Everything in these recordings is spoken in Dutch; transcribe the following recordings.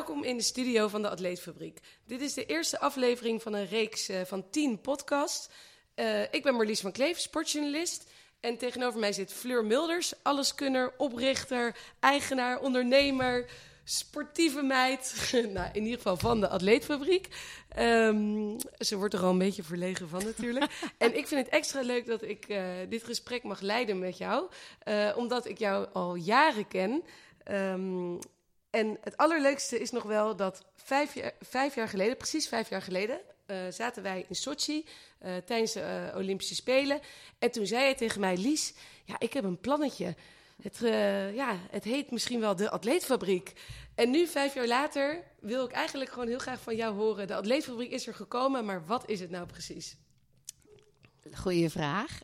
Welkom in de studio van de Atleetfabriek. Dit is de eerste aflevering van een reeks uh, van 10 podcasts. Uh, ik ben Marlies van Kleef, sportjournalist. En tegenover mij zit Fleur Mulders, alleskunner, oprichter, eigenaar, ondernemer, sportieve meid. nou, in ieder geval van de Atleetfabriek. Um, ze wordt er al een beetje verlegen van natuurlijk. en ik vind het extra leuk dat ik uh, dit gesprek mag leiden met jou. omdat ik jou al jaren ken. Um, en het allerleukste is nog wel dat vijf jaar, vijf jaar geleden, precies vijf jaar geleden, uh, zaten wij in Sochi uh, tijdens de uh, Olympische Spelen. En toen zei hij tegen mij, Lies, ja, ik heb een plannetje. Het, ja, het heet misschien wel de Atleetfabriek. En nu, vijf jaar later, wil ik eigenlijk gewoon heel graag van jou horen. De Atleetfabriek is er gekomen, maar wat is het nou precies? Goeie vraag.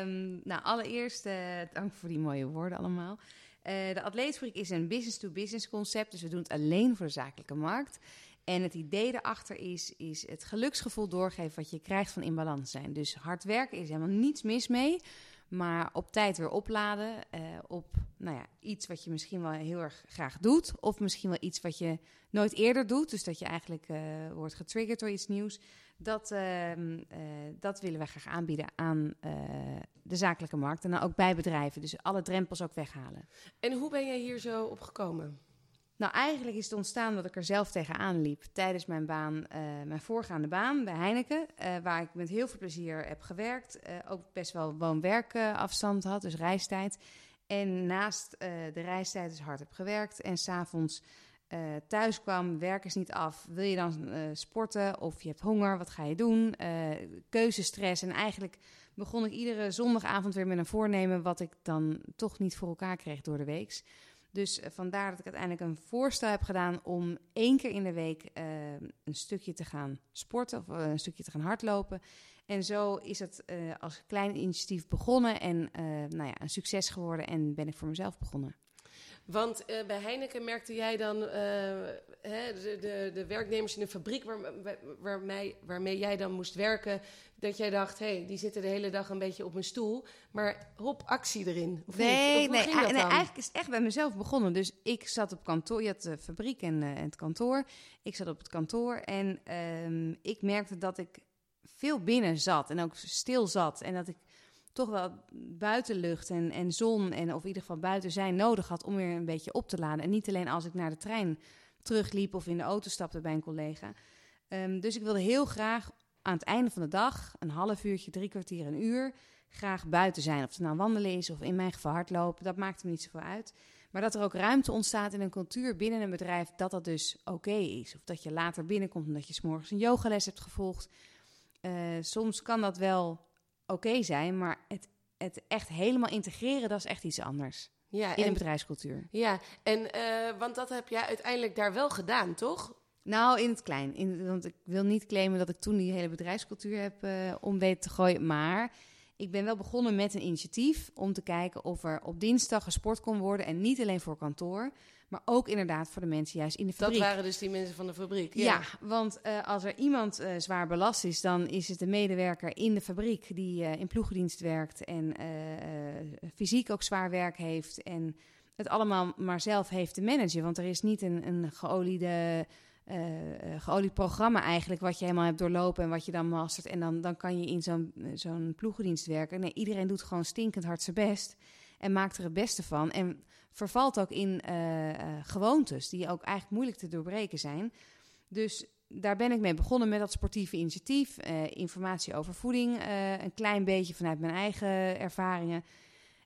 Um, nou, allereerst dank voor die mooie woorden allemaal. Uh, de Atleetfabriek is een business-to-business concept, dus we doen het alleen voor de zakelijke markt. En het idee daarachter is, is het geluksgevoel doorgeven wat je krijgt van in balans zijn. Dus hard werken is helemaal niets mis mee. Maar op tijd weer opladen uh, op nou ja, iets wat je misschien wel heel erg graag doet. Of misschien wel iets wat je nooit eerder doet. Dus dat je eigenlijk uh, wordt getriggerd door iets nieuws. Dat, uh, dat willen wij graag aanbieden aan de zakelijke markt. En dan ook bij bedrijven. Dus alle drempels ook weghalen. En hoe ben jij hier zo op gekomen? Nou, eigenlijk is het ontstaan dat ik er zelf tegenaan liep tijdens mijn baan, uh, mijn voorgaande baan bij Heineken, waar ik met heel veel plezier heb gewerkt. Ook best wel woon-werkafstand had, dus reistijd. En naast de reistijd dus hard heb gewerkt en s'avonds thuis kwam, werk is niet af. Wil je dan sporten of je hebt honger, wat ga je doen? keuzestress en eigenlijk begon ik iedere zondagavond weer met een voornemen wat ik dan toch niet voor elkaar kreeg door de week. Dus uh, vandaar dat ik uiteindelijk een voorstel heb gedaan om één keer in de week uh, een stukje te gaan sporten of uh, een stukje te gaan hardlopen. En zo is het als klein initiatief begonnen en nou ja, een succes geworden en ben ik voor mezelf begonnen. Want uh, bij Heineken merkte jij dan uh, hè, de, de, de, werknemers in de fabriek waar, waarmee, waarmee jij dan moest werken, dat jij dacht, hé, hey, die zitten de hele dag een beetje op een stoel, maar hop, actie erin. Of nee, of nee, nee, eigenlijk is het echt bij mezelf begonnen. Dus ik zat op kantoor, je had de fabriek en, uh, en het kantoor. Ik zat op het kantoor en um, ik merkte dat ik veel binnen zat en ook stil zat en dat ik toch wel buitenlucht en, en zon en of in ieder geval buiten zijn nodig had om weer een beetje op te laden. En niet alleen als ik naar de trein terugliep of in de auto stapte bij een collega. Um, dus ik wilde heel graag aan het einde van de dag, een half uurtje, drie kwartier, een uur, graag buiten zijn. Of het nou wandelen is of in mijn geval hardlopen, dat maakt me niet zoveel uit. Maar dat er ook ruimte ontstaat in een cultuur binnen een bedrijf, dat dat dus oké is. Of dat je later binnenkomt omdat je s'morgens een yogales hebt gevolgd. Uh, soms kan dat wel oké okay zijn, maar het, het echt helemaal integreren, dat is echt iets anders. Ja, in en, een bedrijfscultuur. Ja, en uh, want dat heb jij uiteindelijk daar wel gedaan, toch? Nou, in het klein. In, want ik wil niet claimen dat ik toen die hele bedrijfscultuur heb uh, om weten te gooien. Maar ik ben wel begonnen met een initiatief om te kijken of er op dinsdag gesport kon worden. En niet alleen voor kantoor, maar ook inderdaad voor de mensen juist in de fabriek. Dat waren dus die mensen van de fabriek. Ja, ja want uh, als er iemand uh, zwaar belast is, dan is het de medewerker in de fabriek die uh, in ploegendienst werkt en fysiek ook zwaar werk heeft. En het allemaal maar zelf heeft te managen. Want er is niet een, een geoliede uh, geolied programma eigenlijk, wat je helemaal hebt doorlopen en wat je dan mastert. En dan, dan kan je in zo'n zo'n ploegendienst werken. Nee, iedereen doet gewoon stinkend hard zijn best en maakt er het beste van. En vervalt ook in gewoontes die ook eigenlijk moeilijk te doorbreken zijn. Dus daar ben ik mee begonnen met dat sportieve initiatief. informatie over voeding, een klein beetje vanuit mijn eigen ervaringen.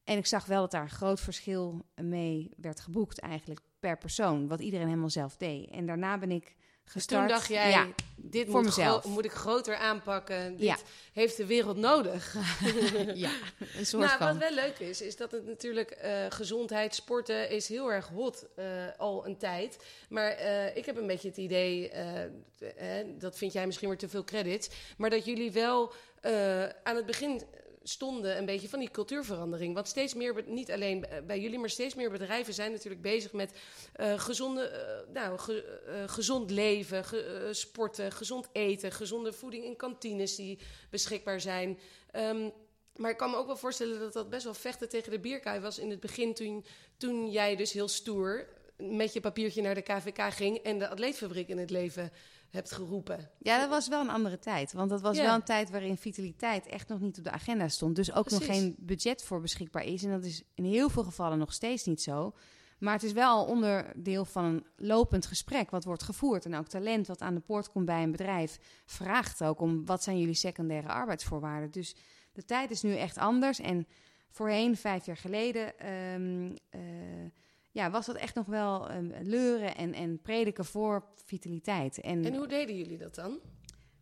En ik zag wel dat daar een groot verschil mee werd geboekt eigenlijk per persoon, wat iedereen helemaal zelf deed. En daarna ben ik gestart. Toen dacht jij, ja, dit voor moet, mezelf. moet ik groter aanpakken. Dit ja. heeft de wereld nodig. ja, een soort nou, van. Wat wel leuk is, is dat het natuurlijk uh, gezondheid, sporten is heel erg hot uh, al een tijd. Maar uh, ik heb een beetje het idee, dat vind jij misschien weer te veel credits, maar dat jullie wel aan het begin stonden een beetje van die cultuurverandering. Want steeds meer, niet alleen bij jullie, maar steeds meer bedrijven zijn natuurlijk bezig met uh, gezonde, uh, nou, ge, uh, gezond leven, sporten, gezond eten, gezonde voeding in kantines die beschikbaar zijn. Um, maar ik kan me ook wel voorstellen dat dat best wel vechten tegen de bierkaai was in het begin toen, toen jij dus heel stoer met je papiertje naar de KVK ging en de atleetfabriek in het leven hebt geroepen. Ja, dat was wel een andere tijd. Want dat was wel een tijd waarin vitaliteit echt nog niet op de agenda stond. Dus ook nog geen budget voor beschikbaar is. En dat is in heel veel gevallen nog steeds niet zo. Maar het is wel onderdeel van een lopend gesprek wat wordt gevoerd. En ook talent wat aan de poort komt bij een bedrijf vraagt ook om wat zijn jullie secundaire arbeidsvoorwaarden. Dus de tijd is nu echt anders. En voorheen, vijf jaar geleden, ehm, eh, ja, was dat echt nog wel um, leuren en, en prediken voor vitaliteit. En, en hoe deden jullie dat dan?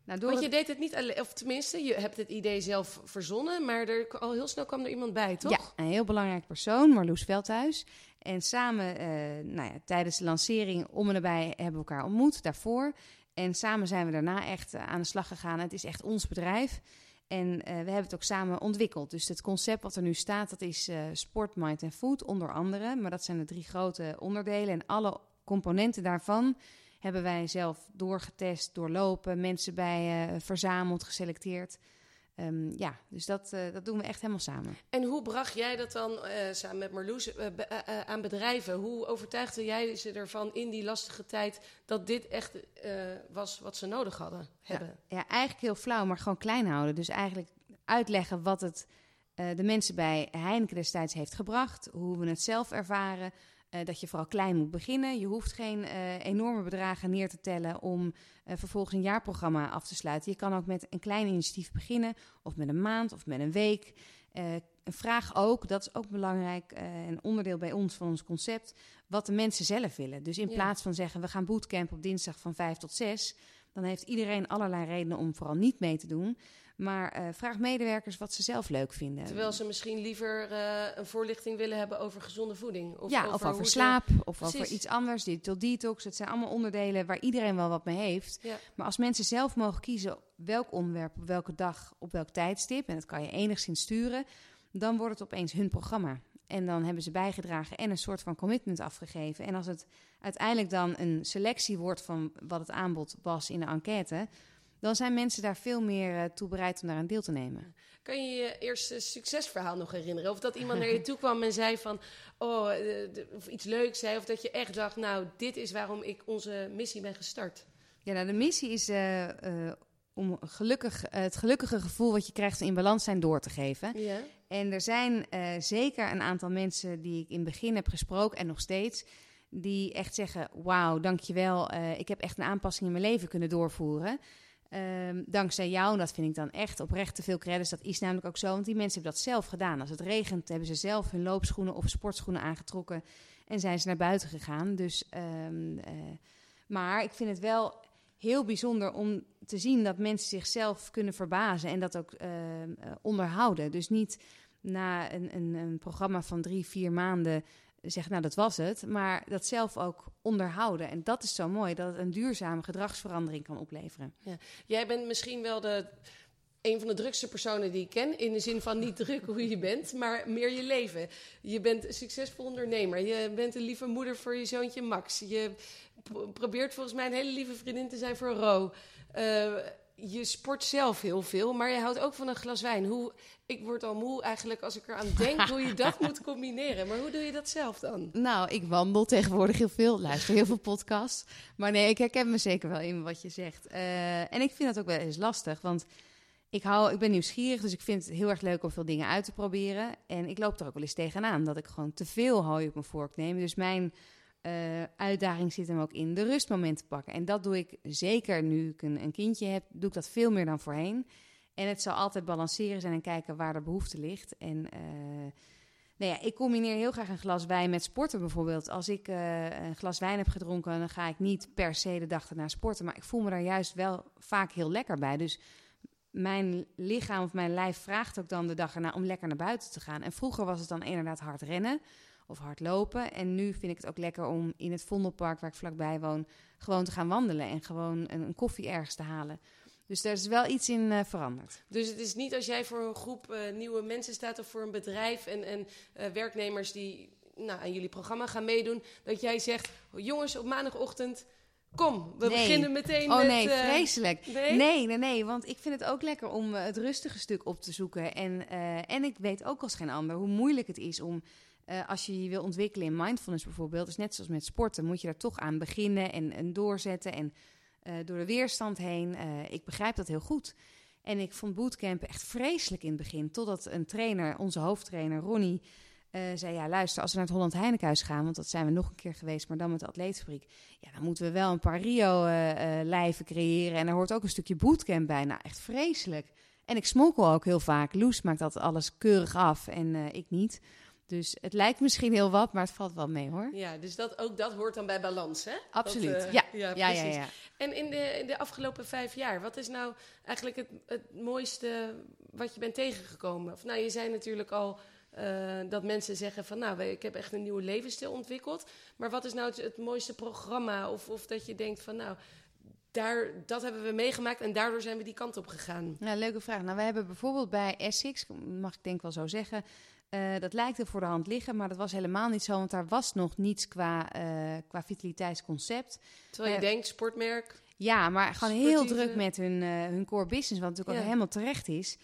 Nou, Want je deed het niet alleen, of tenminste, je hebt het idee zelf verzonnen, maar er, al heel snel kwam er iemand bij, toch? Ja, een heel belangrijk persoon, Marloes Veldhuis. En samen, uh, nou ja, tijdens de lancering om en nabij hebben we elkaar ontmoet, daarvoor. En samen zijn we daarna echt eh, aan de slag gegaan. Het is echt ons bedrijf. En uh, we hebben het ook samen ontwikkeld. Dus het concept wat er nu staat, dat is uh, sport, mind en food, onder andere. Maar dat zijn de drie grote onderdelen. En alle componenten daarvan hebben wij zelf doorgetest, doorlopen, mensen bij uh, verzameld, geselecteerd. Um, ja, dus dat, uh, dat doen we echt helemaal samen. En hoe bracht jij dat dan uh, samen met Marloes aan bedrijven? Hoe overtuigde jij ze ervan in die lastige tijd dat dit echt was wat ze nodig hadden hebben? Ja, ja, eigenlijk heel flauw, maar gewoon klein houden. Dus eigenlijk uitleggen wat het de mensen bij Heineken destijds heeft gebracht, hoe we het zelf ervaren, uh, dat je vooral klein moet beginnen. Je hoeft geen uh, enorme bedragen neer te tellen om uh, vervolgens een jaarprogramma af te sluiten. Je kan ook met een klein initiatief beginnen, of met een maand of met een week. vraag ook, dat is ook belangrijk, een onderdeel bij ons van ons concept, wat de mensen zelf willen. Dus in ja. plaats van zeggen we gaan bootcamp op dinsdag van 5 tot 6, dan heeft iedereen allerlei redenen om vooral niet mee te doen. Maar uh, vraag medewerkers wat ze zelf leuk vinden. Terwijl ze misschien liever uh, een voorlichting willen hebben over gezonde voeding. Of ja, over of over slaap, ze... of Precies. over iets anders. Digital detox. Het zijn allemaal onderdelen waar iedereen wel wat mee heeft. Ja. Maar als mensen zelf mogen kiezen welk onderwerp, op welke dag, op welk tijdstip... en dat kan je enigszins sturen... dan wordt het opeens hun programma. En dan hebben ze bijgedragen en een soort van commitment afgegeven. En als het uiteindelijk dan een selectie wordt van wat het aanbod was in de enquête dan zijn mensen daar veel meer uh, toe bereid om daar aan deel te nemen. Kan je je eerste succesverhaal nog herinneren? Of dat iemand naar je toe kwam en zei van, oh, uh, of iets leuks zei, of dat je echt dacht, nou, dit is waarom ik onze missie ben gestart? Ja, nou, de missie is uh, om gelukkig, het gelukkige gevoel wat je krijgt in balans zijn door te geven. Ja. En er zijn zeker een aantal mensen die ik in het begin heb gesproken en nog steeds die echt zeggen: Wauw, dankjewel. Ik heb echt een aanpassing in mijn leven kunnen doorvoeren. Um, dankzij jou, en dat vind ik dan echt oprecht te veel credits. Dat is namelijk ook zo, want die mensen hebben dat zelf gedaan. Als het regent, hebben ze zelf hun loopschoenen of sportschoenen aangetrokken en zijn ze naar buiten gegaan. Dus, um, uh, maar ik vind het wel heel bijzonder om te zien dat mensen zichzelf kunnen verbazen en dat ook uh, onderhouden. Dus niet na een, een, een programma van drie, vier maanden zegt, nou dat was het, maar dat zelf ook onderhouden. En dat is zo mooi, dat het een duurzame gedragsverandering kan opleveren. Ja. Jij bent misschien wel de, een van de drukste personen die ik ken, in de zin van niet druk hoe je bent, maar meer je leven. Je bent een succesvol ondernemer, je bent een lieve moeder voor je zoontje Max. Je probeert volgens mij een hele lieve vriendin te zijn voor Ro. Uh, je sport zelf heel veel, maar je houdt ook van een glas wijn. Hoe, ik word al moe eigenlijk als ik eraan denk hoe je dat moet combineren. Maar hoe doe je dat zelf dan? Nou, ik wandel tegenwoordig heel veel, luister heel veel podcasts. Maar nee, ik herken me zeker wel in wat je zegt. Uh, en ik vind dat ook wel eens lastig, want ik, hou, ik ben nieuwsgierig, dus ik vind het heel erg leuk om veel dingen uit te proberen. En ik loop er ook wel eens tegenaan dat ik gewoon te veel hooi op mijn vork neem. Dus mijn uh, uitdaging zit hem ook in de rustmomenten pakken. En dat doe ik zeker nu ik een, een, kindje heb, doe ik dat veel meer dan voorheen. En het zal altijd balanceren zijn en kijken waar de behoefte ligt. En uh, nou ja, ik combineer heel graag een glas wijn met sporten bijvoorbeeld. Als ik uh, een glas wijn heb gedronken, dan ga ik niet per se de dag erna sporten. Maar ik voel me daar juist wel vaak heel lekker bij. Dus mijn lichaam of mijn lijf vraagt ook dan de dag erna om lekker naar buiten te gaan. En vroeger was het dan inderdaad hard rennen of hardlopen. En nu vind ik het ook lekker om in het Vondelpark, waar ik vlakbij woon, gewoon te gaan wandelen en gewoon een, een koffie ergens te halen. Dus daar is wel iets in uh, veranderd. Dus het is niet als jij voor een groep uh, nieuwe mensen staat of voor een bedrijf en, en uh, werknemers die nou, aan jullie programma gaan meedoen, dat jij zegt: jongens, op maandagochtend. Kom, we nee. beginnen meteen oh, met... nee, vreselijk. Nee? nee? nee, nee, want ik vind het ook lekker om het rustige stuk op te zoeken. En, en ik weet ook als geen ander hoe moeilijk het is om uh, als je je wil ontwikkelen in mindfulness bijvoorbeeld, is net zoals met sporten, moet je daar toch aan beginnen en, en doorzetten en uh, door de weerstand heen. ik begrijp dat heel goed. En ik vond bootcamp echt vreselijk in het begin, totdat een trainer, onze hoofdtrainer Ronnie, zei: Ja, luister, als we naar het Holland Heinekenhuis gaan, want dat zijn we nog een keer geweest, maar dan met de atleetfabriek. Ja, dan moeten we wel een paar Rio-lijven creëren. En er hoort ook een stukje bootcamp bij. Nou, echt vreselijk. En ik smokkel ook heel vaak. Loes maakt dat alles keurig af en ik niet. Dus het lijkt misschien heel wat, maar het valt wel mee hoor. Ja, dus dat, ook dat hoort dan bij balans, hè? Absoluut. Dat, uh, ja. Ja, ja, ja, ja, En in de, in de afgelopen vijf jaar, wat is nou eigenlijk het, het mooiste wat je bent tegengekomen? Of nou, je zei natuurlijk al uh, dat mensen zeggen van nou, ik heb echt een nieuwe levensstijl ontwikkeld. Maar wat is nou het, het mooiste programma? Of, of dat je denkt van nou, daar, dat hebben we meegemaakt en daardoor zijn we die kant op gegaan. Ja, leuke vraag. Nou, we hebben bijvoorbeeld bij Essex, mag ik denk wel zo zeggen, uh, dat lijkt er voor de hand liggen, maar dat was helemaal niet zo, want daar was nog niets qua, uh, qua vitaliteitsconcept. Terwijl je uh, denkt, sportmerk. Ja, maar gewoon heel druk met hun, hun core business, wat natuurlijk ook helemaal terecht is.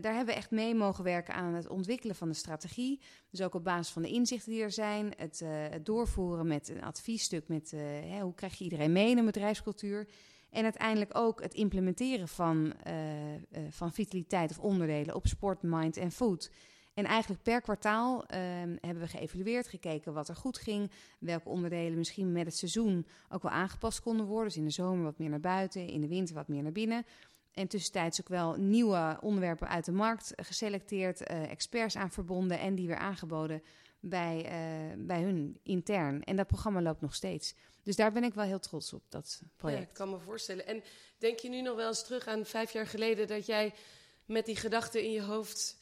daar hebben we echt mee mogen werken aan het ontwikkelen van de strategie. Dus ook op basis van de inzichten die er zijn. Het, het doorvoeren met een adviesstuk met hè, hoe krijg je iedereen mee in een bedrijfscultuur. En uiteindelijk ook het implementeren van, van vitaliteit of onderdelen op sport, mind en food. En eigenlijk per kwartaal um, hebben we geëvalueerd, gekeken wat er goed ging, welke onderdelen misschien met het seizoen ook wel aangepast konden worden. Dus in de zomer wat meer naar buiten, in de winter wat meer naar binnen. En tussentijds ook wel nieuwe onderwerpen uit de markt geselecteerd, uh, experts aan verbonden en die weer aangeboden bij, uh, bij hun intern. En dat programma loopt nog steeds. Dus daar ben ik wel heel trots op, dat project. Ja, ik kan me voorstellen. En denk je nu nog wel eens terug aan vijf jaar geleden dat jij met die gedachten in je hoofd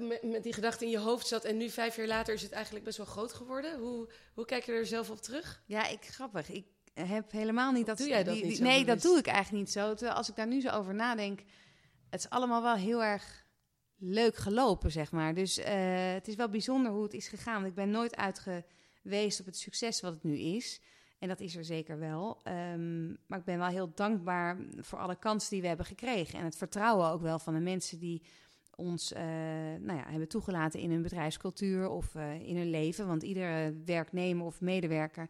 met, met, die gedachte in je hoofd zat en nu vijf jaar later is het eigenlijk best wel groot geworden. Hoe, hoe kijk je er zelf op terug? Ja, ik grappig. Ik heb helemaal niet dat. Doe jij dat niet? nee, dat doe ik eigenlijk niet zo. Terwijl als ik daar nu zo over nadenk, het is allemaal wel heel erg leuk gelopen, zeg maar. Dus uh, het is wel bijzonder hoe het is gegaan. Want ik ben nooit uitgeweest op het succes wat het nu is. En dat is er zeker wel. Um, maar ik ben wel heel dankbaar voor alle kansen die we hebben gekregen. En het vertrouwen ook wel van de mensen die ons uh, nou ja, hebben toegelaten in hun bedrijfscultuur of uh, in hun leven. Want iedere werknemer of medewerker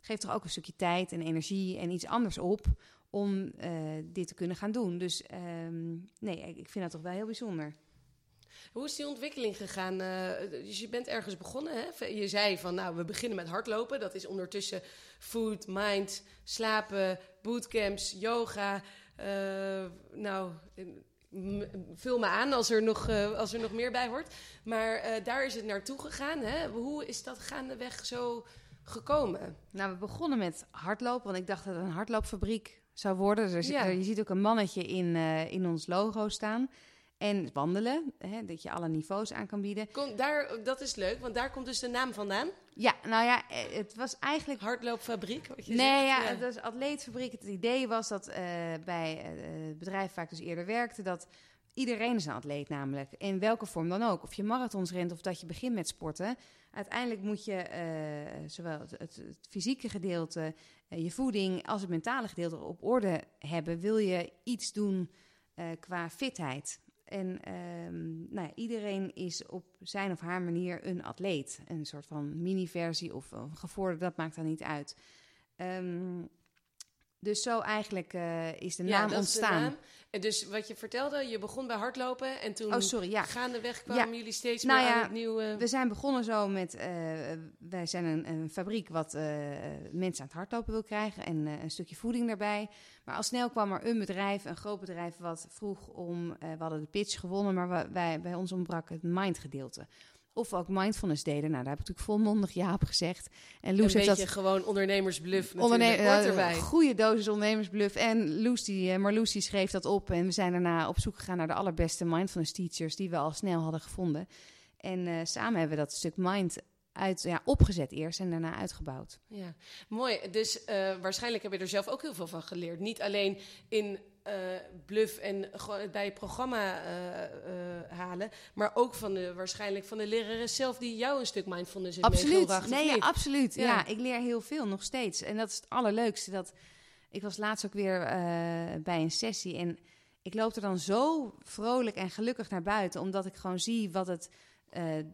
geeft toch ook een stukje tijd en energie en iets anders op om dit te kunnen gaan doen. Dus um, nee, ik vind dat toch wel heel bijzonder. Hoe is die ontwikkeling gegaan? dus je bent ergens begonnen. Hè? Je zei van, nou, we beginnen met hardlopen. Dat is ondertussen food, mind, slapen, bootcamps, yoga. nou, vul me aan als er nog, uh, als er nog meer bij hoort. Maar uh, daar is het naartoe gegaan. Hè? Hoe is dat gaandeweg zo gekomen? Nou, we begonnen met hardlopen, want ik dacht dat het een hardloopfabriek zou worden. Dus ja. je ziet ook een mannetje in, uh, in ons logo staan. En wandelen, hè, dat je alle niveaus aan kan bieden. Kom, daar, dat is leuk, want daar komt dus de naam vandaan. Ja, nou ja, het was eigenlijk... Hardloopfabriek, wat je Nee, zegt. ja, het was atleetfabriek. Het idee was dat uh, bij uh, het bedrijf waar ik dus eerder werkte... dat iedereen is een atleet namelijk, in welke vorm dan ook. Of je marathons rent of dat je begint met sporten. Uiteindelijk moet je uh, zowel het, het, het, fysieke gedeelte, je voeding... als het mentale gedeelte op orde hebben. Wil je iets doen qua fitheid... En um, nou ja, iedereen is op zijn of haar manier een atleet. Een soort van mini-versie of een dat maakt dan niet uit. Um, dus zo eigenlijk uh, is de naam ontstaan. De naam. En dus wat je vertelde, je begon bij hardlopen en toen oh, sorry, ja. gaandeweg kwamen ja. jullie steeds nou meer aan het nieuwe... We zijn begonnen zo met, uh, wij zijn een, een fabriek wat uh, mensen aan het hardlopen wil krijgen en een stukje voeding daarbij. Maar al snel kwam er een bedrijf, een groot bedrijf, wat vroeg om, we hadden de pitch gewonnen, maar wij, bij ons ontbrak het mindgedeelte. Of ook mindfulness deden. Nou, daar heb ik natuurlijk volmondig ja op gezegd. En Loes een heeft dat gewoon ondernemersbluff natuurlijk. Onderne uh, erbij. Goede dosis ondernemersbluff. En Loes die, uh, Marloes die schreef dat op. En we zijn daarna op zoek gegaan naar de allerbeste mindfulness teachers... die we al snel hadden gevonden. En uh, samen hebben we dat stuk mind uit, ja, opgezet eerst en daarna uitgebouwd. Ja, mooi. Dus uh, waarschijnlijk heb je er zelf ook heel veel van geleerd. Niet alleen in uh, bluff en bij je programma uh, halen, maar ook van de, waarschijnlijk van de lerares zelf die jou een stuk mindfulness heeft absoluut. Nee, ja, absoluut. Ja. ja. ik leer heel veel nog steeds. En dat is het allerleukste. Dat, ik was laatst ook weer bij een sessie en ik loop er dan zo vrolijk en gelukkig naar buiten, omdat ik gewoon zie wat het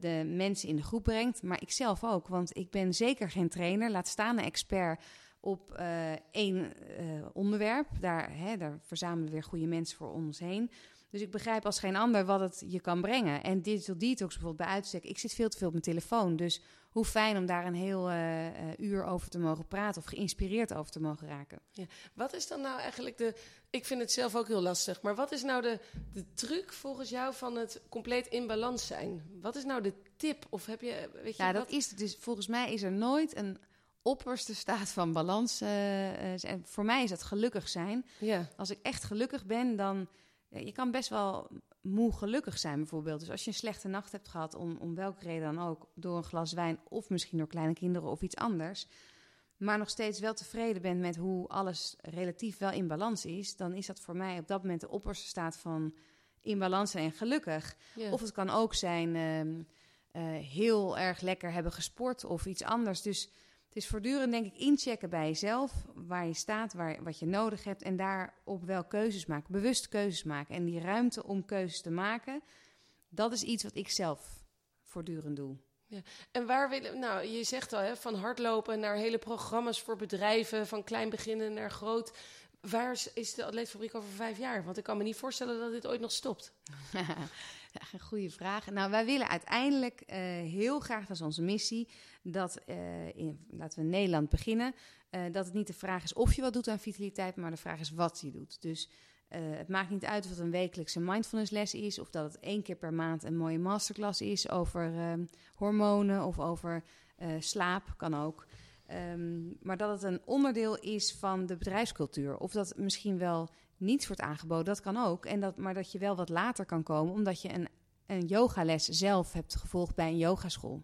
de mensen in de groep brengt, maar ik zelf ook. Want ik ben zeker geen trainer, laat staan een expert op één onderwerp. Daar, hè, daar verzamelen we weer goede mensen voor ons heen. Dus ik begrijp als geen ander wat het je kan brengen. En digital detox bijvoorbeeld bij uitstek. Ik zit veel te veel op mijn telefoon. Dus hoe fijn om daar een heel uh, uur over te mogen praten of geïnspireerd over te mogen raken. Ja. Wat is dan nou eigenlijk de. Ik vind het zelf ook heel lastig. Maar wat is nou de, de truc volgens jou van het compleet in balans zijn? Wat is nou de tip? Of heb je. Weet je ja, dat is dus volgens mij is er nooit een opperste staat van balans. Uh, voor mij is dat gelukkig zijn. Ja. Als ik echt gelukkig ben, dan je kan best wel moe gelukkig zijn bijvoorbeeld. Dus als je een slechte nacht hebt gehad, om, om welke reden dan ook, door een glas wijn of misschien door kleine kinderen of iets anders, maar nog steeds wel tevreden bent met hoe alles relatief wel in balans is, dan is dat voor mij op dat moment de opperste staat van in balans zijn en gelukkig. Of het kan ook zijn uh, heel erg lekker hebben gesport of iets anders. Dus het is voortdurend, denk ik, inchecken bij jezelf. Waar je staat, waar, wat je nodig hebt. En daarop wel keuzes maken. Bewust keuzes maken. En die ruimte om keuzes te maken. Dat is iets wat ik zelf voortdurend doe. Ja. En waar willen, nou, je zegt al, hè, van hardlopen naar hele programma's voor bedrijven, van klein beginnen naar groot. Waar is de atleetfabriek over vijf jaar? Want ik kan me niet voorstellen dat dit ooit nog stopt. Ja, goede vraag. Nou, wij willen uiteindelijk uh, heel graag, dat is onze missie, dat, in, laten we in Nederland beginnen, uh, dat het niet de vraag is of je wat doet aan vitaliteit, maar de vraag is wat je doet. Dus het maakt niet uit of het een wekelijkse mindfulness les is, of dat het één keer per maand een mooie masterclass is over hormonen of over slaap, kan ook. Um, maar dat het een onderdeel is van de bedrijfscultuur. Of dat misschien wel niets wordt aangeboden, dat kan ook. En dat, maar dat je wel wat later kan komen, omdat je een, een yogales zelf hebt gevolgd bij een yogaschool.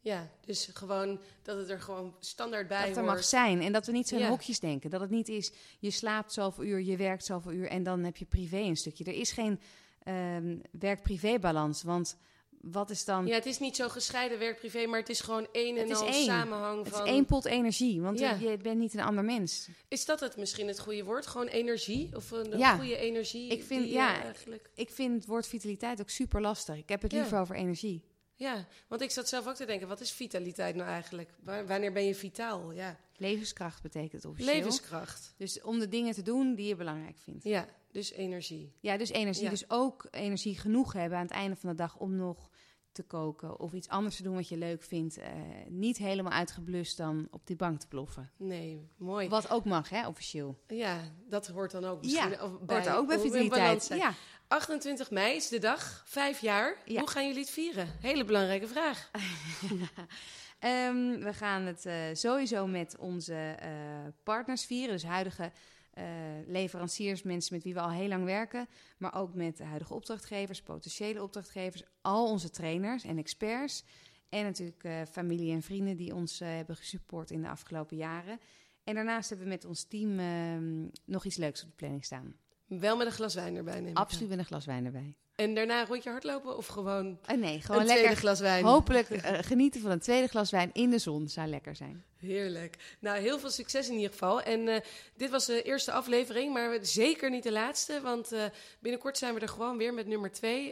Ja, dus gewoon dat het er gewoon standaard bij dat er mag zijn. En dat we niet zo in hokjes denken. Dat het niet is, je slaapt zoveel uur, je werkt zoveel uur... en dan heb je privé een stukje. Er is geen um, werk-privé balans, want wat is dan... Ja, het is niet zo gescheiden werk-privé, maar het is gewoon één en al samenhang van... Het is één pot energie, want je bent niet een ander mens. Is dat het misschien het goede woord? Gewoon energie? Of een ja. goede energie? Ik vind, ja, eigenlijk... ik vind het woord vitaliteit ook super lastig. Ik heb het liever over energie. Ja, want ik zat zelf ook te denken, wat is vitaliteit nou eigenlijk? wanneer ben je vitaal? Ja. Levenskracht betekent het officieel. Levenskracht. Dus om de dingen te doen die je belangrijk vindt. Ja, dus energie. Ja, dus energie. Dus ook energie genoeg hebben aan het einde van de dag om nog te koken of iets anders te doen wat je leuk vindt. Uh, niet helemaal uitgeblust dan op die bank te ploffen. Nee, mooi. Wat ook mag, hè, officieel. Ja, dat hoort dan ook misschien ja, bij, hoort ook bij vitaliteit. Ja. 28 mei is de dag, vijf jaar. Ja. Hoe gaan jullie het vieren? Hele belangrijke vraag. um, we gaan het uh, sowieso met onze uh, partners vieren, dus huidige uh, leveranciers, mensen met wie we al heel lang werken, maar ook met de huidige opdrachtgevers, potentiële opdrachtgevers, al onze trainers en experts. En natuurlijk uh, familie en vrienden die ons uh, hebben gesupport in de afgelopen jaren. En daarnaast hebben we met ons team ehm, nog iets leuks op de planning staan. Wel met een glas wijn erbij, neem Absoluut met een glas wijn erbij. En daarna een rondje hardlopen of gewoon, uh, nee, gewoon een lekker, tweede glas wijn? Hopelijk uh, genieten van een tweede glas wijn in de zon zou lekker zijn. Heerlijk. Nou, heel veel succes in ieder geval. En uh, dit was de eerste aflevering, maar zeker niet de laatste. Want binnenkort zijn we er gewoon weer met nummer twee.